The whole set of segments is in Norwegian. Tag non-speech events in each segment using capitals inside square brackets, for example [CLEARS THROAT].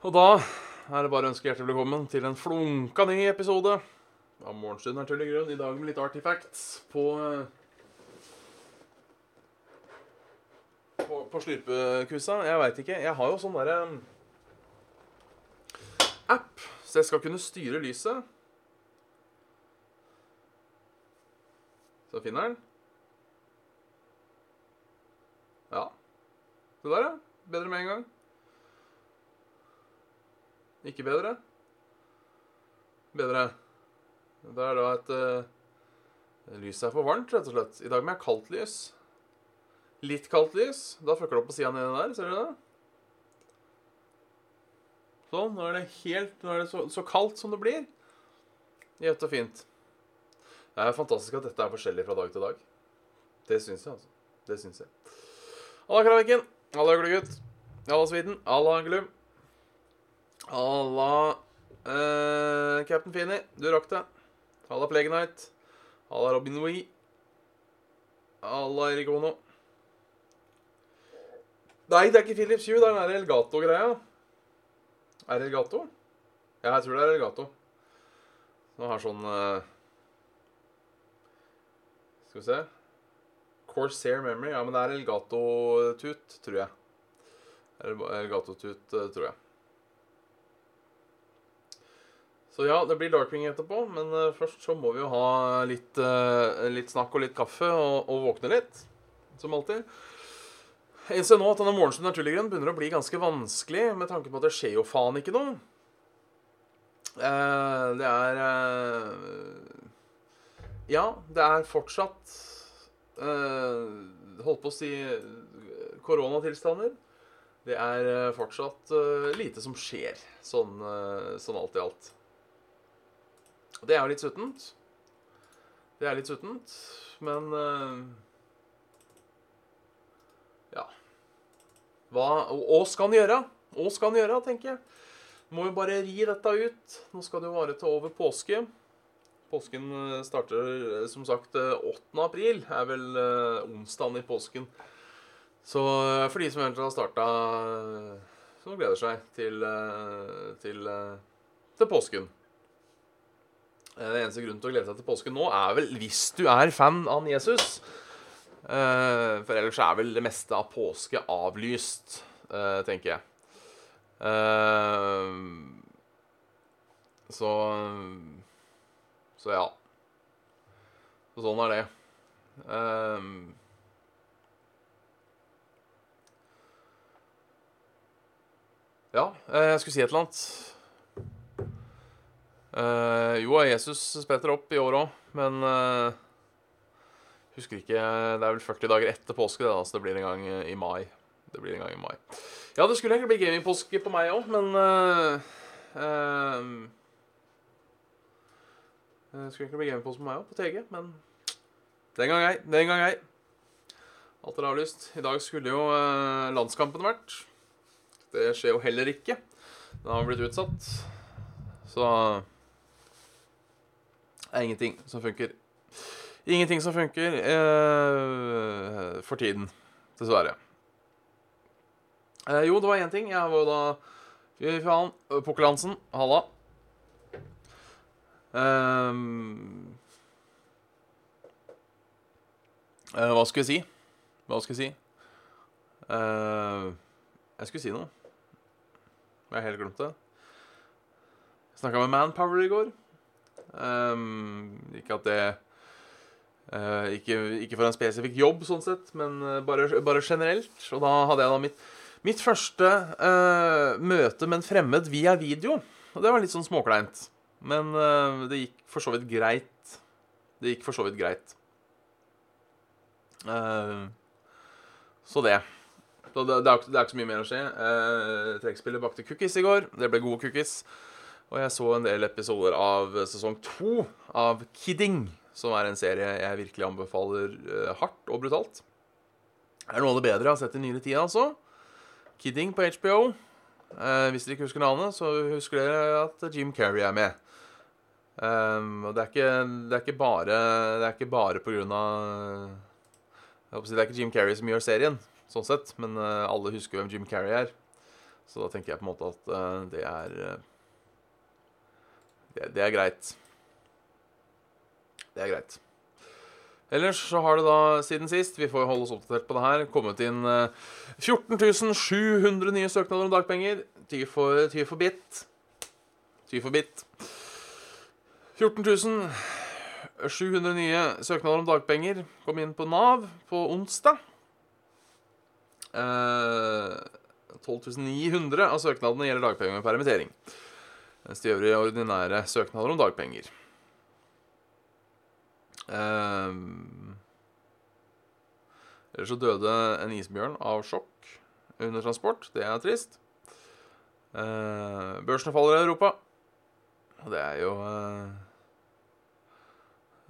Og da er det bare å ønske hjertelig velkommen til en flunka ny episode av Morgenstund er tull i grunn. I dag med litt artifacts på På, på slurpekusa. Jeg veit ikke. Jeg har jo sånn derre app, så jeg skal kunne styre lyset. Så finner den. Ja. Det der, ja. Bedre med en gang. Ikke bedre. Bedre. Det er da et uh, Lyset er for varmt, rett og slett. I dag må jeg ha kaldt lys. Litt kaldt lys. Da fucker det opp på sida nedi der. Ser du det? Sånn. Nå er det helt Nå er det så, så kaldt som det blir. Jevnt og fint. Det er fantastisk at dette er forskjellig fra dag til dag. Det syns jeg, altså. Det syns jeg. Halla, Kraviken. Halla, Glugutt. Halla, Sviden. Halla, Glum. Alla eh, Captain Feeney, Du rakk det. Halla, Plague Knight. Halla, Robin Wee. Halla, Erik Ono. Nei, det er ikke Philips Hue. Det er den Elgato-greia. Er det Elgato? Ja, jeg tror det er Elgato. Nå har sånn uh... Skal vi se Corsair Memory. Ja, men det er Elgato-tut, tror jeg. Elgato-tut, eh, tror jeg. Så ja, det blir Darkwing etterpå, men eh, først så må vi jo ha litt, eh, litt snakk og litt kaffe og, og våkne litt. Som alltid. Jeg innser nå at denne morgenstunden naturligvis begynner å bli ganske vanskelig, med tanke på at det skjer jo faen ikke noe. Eh, det er Ja, det er fortsatt Holdt på å si koronatilstander. Det er fortsatt lite som skjer, sånn, sånn alt i alt. Og det er jo litt suttent. Det er litt suttent, men eh, Ja. Hva Hva skal han gjøre? Hva skal han gjøre, tenker jeg. Må jo bare ri dette ut. Nå skal det jo vare til over påske. Påsken eh, starter eh, som sagt eh, 8. april. Er vel onsdagen i påsken. Så for de som eventuelt har starta Som gleder seg til, til, til påsken. Eh, Den eneste grunnen til å glede seg til påske nå er vel hvis du er fan av Jesus. Eh, for ellers er vel det meste av påske avlyst, eh, tenker jeg. Så Så ja. Så sånn er det. Ja, jeg skulle si et eller annet. Eh, jo, Jesus spretter opp i år òg, men uh, Husker ikke Det er vel 40 dager etter påske, det, da, så det blir en gang i mai. Det blir en gang i mai. Ja, det skulle egentlig bli gamingpåske på meg òg, men uh, uh, Det skulle egentlig bli gamingpåske på meg òg, på TG, men den gang ei. Den gang ei. Alt er avlyst. I dag skulle jo uh, landskampen vært. Det skjer jo heller ikke. Den har blitt utsatt. Så det er ingenting som funker. Ingenting som funker eh, for tiden, dessverre. Eh, jo, det var én ting. Jeg var jo da Fy faen. Pukkelansen. Halla. Ehm, eh, hva skulle jeg si? Hva skulle jeg si? Eh, jeg skulle si noe. Jeg har helt glemt det. Snakka med Manpower i går. Ehm, ikke at det uh, ikke, ikke for en spesifikk jobb, sånn sett, men eh, bare, bare generelt. Og da hadde jeg da mitt, mitt første uh, møte med en fremmed via video. Og det var litt sånn småkleint. Men uh, det gikk for så vidt greit. Det gikk for så vidt greit. Eh, så det. Så det, det, er, ikke- det er ikke så mye mer å si. Eh, Trekkspillet bakte cookies i går. Det ble gode cookies. Og jeg så en del episoder av sesong to av Kidding, som er en serie jeg virkelig anbefaler eh, hardt og brutalt. Det er noe av det bedre jeg har sett i nyere tid, altså. Kidding på HBO. Eh, hvis dere ikke husker navnet, så husker dere at Jim Carrey er med. Um, og det er, ikke, det er ikke bare Det er ikke bare på grunn av jeg håper å si, Det er ikke Jim Carrey som gjør serien, sånn sett, men eh, alle husker hvem Jim Carrey er. Så da tenker jeg på en måte at eh, det er eh, det, det er greit. Det er greit. Ellers så har det da siden sist, vi får holde oss oppdatert på det her, kommet inn eh, 14 700 nye søknader om dagpenger. Ty for, ty for bit. Ty for bit. 14 700 nye søknader om dagpenger kom inn på Nav på onsdag. Eh, 12 900 av søknadene gjelder dagpenger med permittering. Mens de øvrige ordinære søknader om dagpenger. Eh, Ellers så døde en isbjørn av sjokk under transport. Det er trist. Eh, børsene faller i Europa. Og det er jo eh,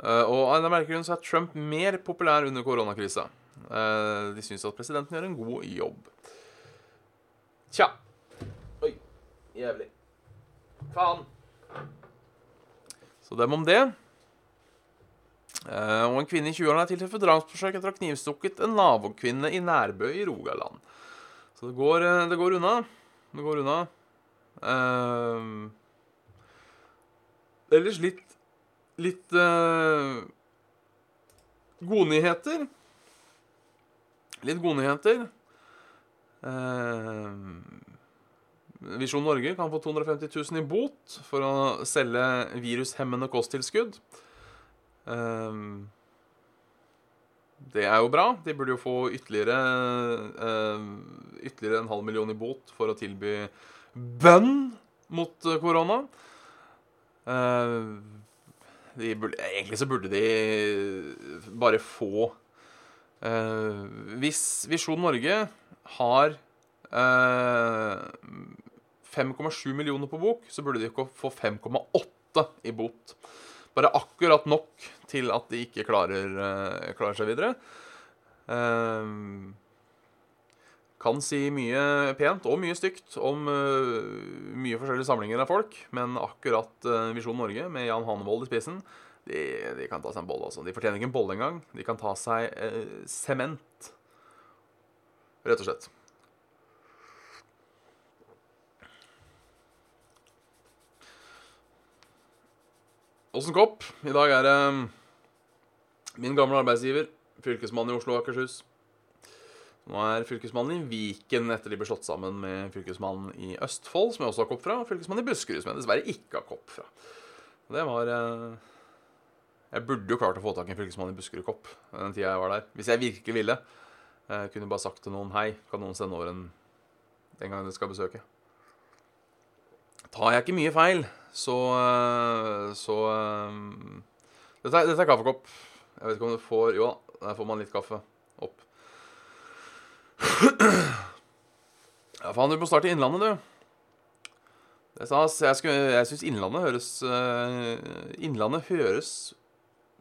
uh, Og av en merkelig grunn så er Trump mer populær under koronakrisa. Uh, de syns at presidenten gjør en god jobb. Tja. Oi. Jævlig. Faen. Så dem om det. Uh, og en kvinne i 20-årene er tiltalt for drapsforsøk etter å ha knivstukket en nabokvinne i Nærbø i Rogaland. Så det går, uh, det går unna. Det går unna. Uh, ellers litt Litt gode godnyheter. Litt gode nyheter. Visjon Norge kan få 250 000 i bot for å selge virushemmende kosttilskudd. Um, det er jo bra. De burde jo få ytterligere uh, Ytterligere en halv million i bot for å tilby bønn mot korona. Uh, burde, egentlig så burde de bare få uh, Hvis Visjon Norge har 5,7 millioner på bok, så burde de ikke få 5,8 i bot. Bare akkurat nok til at de ikke klarer, uh, klarer seg videre. Um, kan si mye pent og mye stygt om uh, mye forskjellige samlinger av folk, men akkurat Visjon Norge, med Jan Hanevold i spissen, de, de, kan ta seg en bolle. Også. De fortjener ikke en bolle engang. De kan ta seg sement, rett og slett. Åssen kopp? I dag er det um, min gamle arbeidsgiver, fylkesmannen i Oslo og Akershus. Nå er fylkesmannen i Viken etter de ble slått sammen med fylkesmannen i Østfold, som jeg også har kopp fra, og fylkesmannen i Buskerud, som jeg dessverre ikke har kopp fra. Det var eh, Jeg burde jo klart å få tak i en fylkesmann i Buskerud-kopp den tida jeg var der. Hvis jeg virkelig ville. Jeg kunne bare sagt til noen hei, kan noen sende over en den gangen dere skal besøke. Tar jeg ikke mye feil, så eh, Så um, dette, er, dette, er kaffekopp. Jeg vet ikke om du får Jo da, der får man litt kaffe opp. [CLEARS THROAT] Ja, faen, du må starte i Innlandet, du. Det stas. Jeg, skulle, jeg syns Innlandet høres uh, Innlandet høres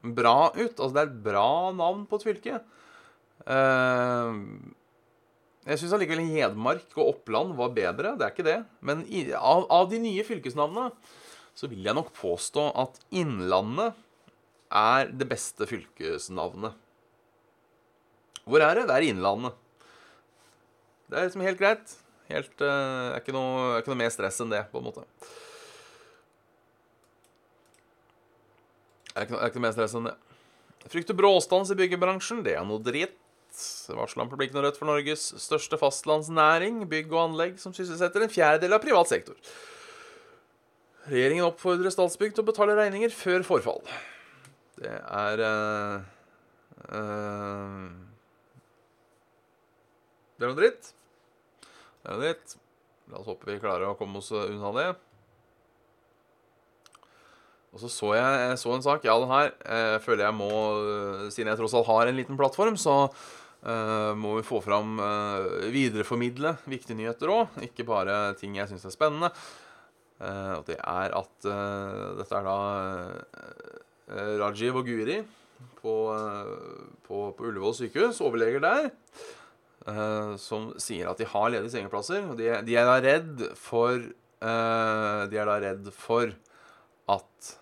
bra ut. Altså, det er et bra navn på et fylke. Uh, jeg syns allikevel Hedmark og Oppland var bedre. Det er ikke det. Men i, av, av, de nye fylkesnavnene så vil jeg nok påstå at Innlandet er det beste fylkesnavnet. Hvor er det? Det er Innlandet. Det er liksom helt greit. Helt, uh, er, ikke noe, er ikke noe mer stress enn det, på en måte. Er ikke, noe, er ikke noe mer stress enn det. Frykter bråstans i byggebransjen. Det er noe dritt. Varsler Republikken Rødt for Norges største fastlandsnæring, bygg og anlegg, som sysselsetter en fjerdedel av privat sektor. Regjeringen oppfordrer Statsbygg til å betale regninger før forfall. Det er uh, uh, Det er noe dritt. Det er noe dritt. La oss håpe vi klarer å komme oss unna det. Og så så jeg, jeg så en sak. Ja, den her jeg føler jeg må Siden jeg tross alt har en liten plattform, så Uh, må vi få fram uh, videreformidle viktige nyheter òg, ikke bare ting jeg syns er spennende. Uh, og det er at dette er da Rajiv og Guri på, på, på Ullevål sykehus, overleger der, som sier at de har ledige sengeplasser. Og de, de, er da redd for De er da redd for at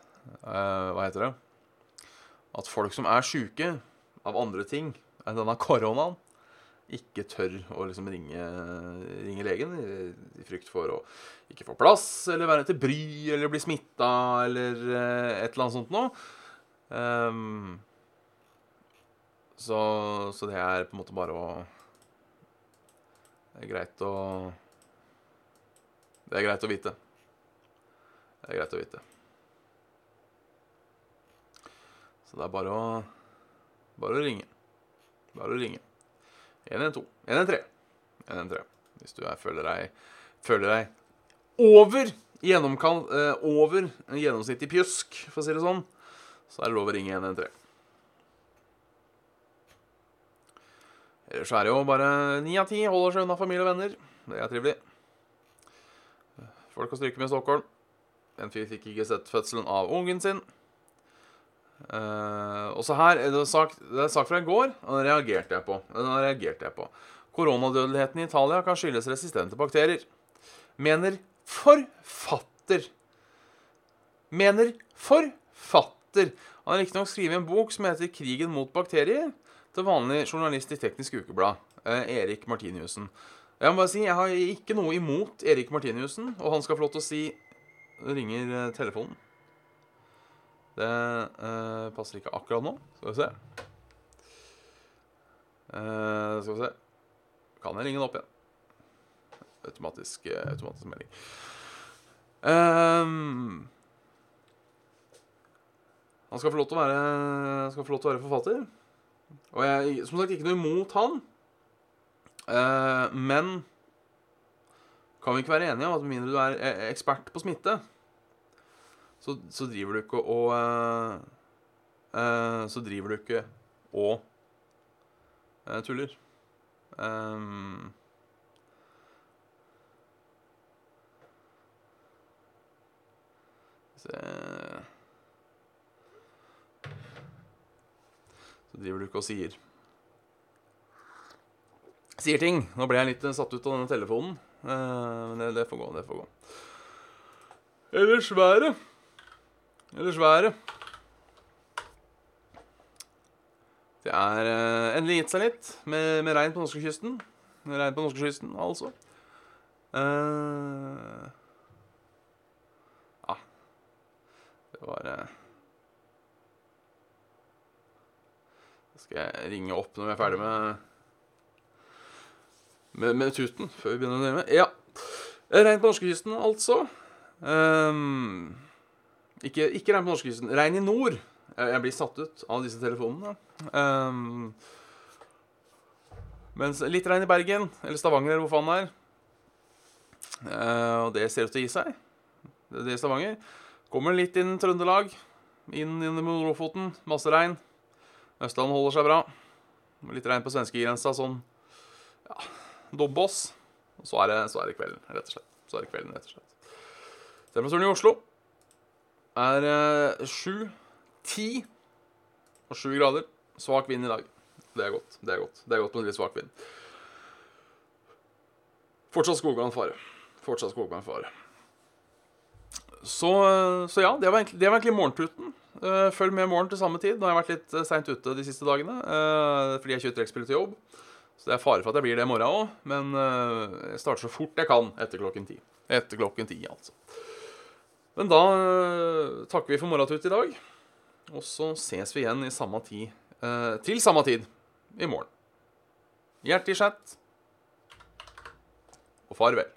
Hva heter det? At folk som er sjuke av andre ting enn denne koronaen, ikke tør å liksom ringe, ringe legen i, frykt for å ikke få plass, eller være til bry, eller bli smitta, eller uh, et eller annet sånt noe. Um, så, så, det er på en måte bare å Det er greit å Det er greit å vite. Det er greit å vite. Så det er bare å Bare å ringe. Bare å ringe. 112. 113. 113. Hvis du er, føler, deg, føler deg over gjennomkall, eh, over en gjennomsnittlig pjusk, for å si det sånn, så er det lov å ringe 113. Ellers er det jo bare ni av ti holder seg unna familie og venner. Det er trivelig. Folk har stryke med Stockholm. En fyr fikk ikke sett fødselen av ungen sin. Uh, også her er det, sak, det er sak fra i går, og den reagerte jeg på. Den reagerte jeg på. Koronadødeligheten i Italia kan skyldes resistente bakterier. Mener forfatter. Mener forfatter. Han har riktignok skrevet en bok som heter 'Krigen mot bakterier', til vanlig journalist i Teknisk Ukeblad, uh, Erik Martiniussen. Jeg må bare si, jeg har ikke noe imot Erik Martiniussen, og han skal få lov til å si ringer uh, telefonen. Det uh, passer ikke akkurat nå. Skal vi se. Uh, skal vi se. Kan jeg ringe den opp igjen? Automatisk, uh, automatisk melding. Um, han skal få lov til å være få lov til å være forfatter. Og jeg som sagt ikke noe imot han. men kan vi ikke være enige om at med mindre du er ekspert på smitte, så, så driver du ikke og uh, uh, Så driver du ikke og uh, tuller. Um, Se Så driver du ikke og sier Sier ting. Nå ble jeg litt satt ut av denne telefonen. Men det, det får gå, det får gå. Ellers været Ellers været Det er uh, endelig gitt seg litt med, med regn på norskekysten. Regn på norskekysten, altså. Uh, ja. Det var uh, Skal jeg ringe opp når vi er ferdig med med, med tuten, før vi begynner å nærme? Ja. Regn på norskekysten, altså. Um, ikke, ikke regn på norskekysten. Regn i nord. Jeg blir satt ut av disse telefonene. Um, mens litt regn i Bergen, eller Stavanger, eller hvor faen det er. Uh, og det ser ut til å gi seg. Det, det er Stavanger. Kommer litt inn Trøndelag. Inn, i Lofoten. Masse regn. Østland holder seg bra. Litt regn på svenskegrensa, sånn ja, Dombås. Så er, det, så er det kvelden, rett og slett. Så er det kvelden, rett og slett. Temperaturen i Oslo er sju, ti og sju grader. Svak vind i dag. Det er godt. Det er godt Det er godt med litt svak vind. Fortsatt skogbrannfare. Fortsatt skogbrannfare. Så, så ja, det var, egentlig, det var egentlig morgentuten. Eh, følg med i morgen til samme tid. Nå har jeg vært litt eh, seint ute de siste dagene eh, fordi jeg kjører trekkspill til jobb. Så det er fare for at jeg blir det i morgen òg, men jeg starter så fort jeg kan etter klokken ti. Etter klokken ti, altså. Men da uh, takker vi for morgentut i dag. Og så ses vi igjen i samme tid, eh, til samme tid i morgen. Hjertelig chat og farvel.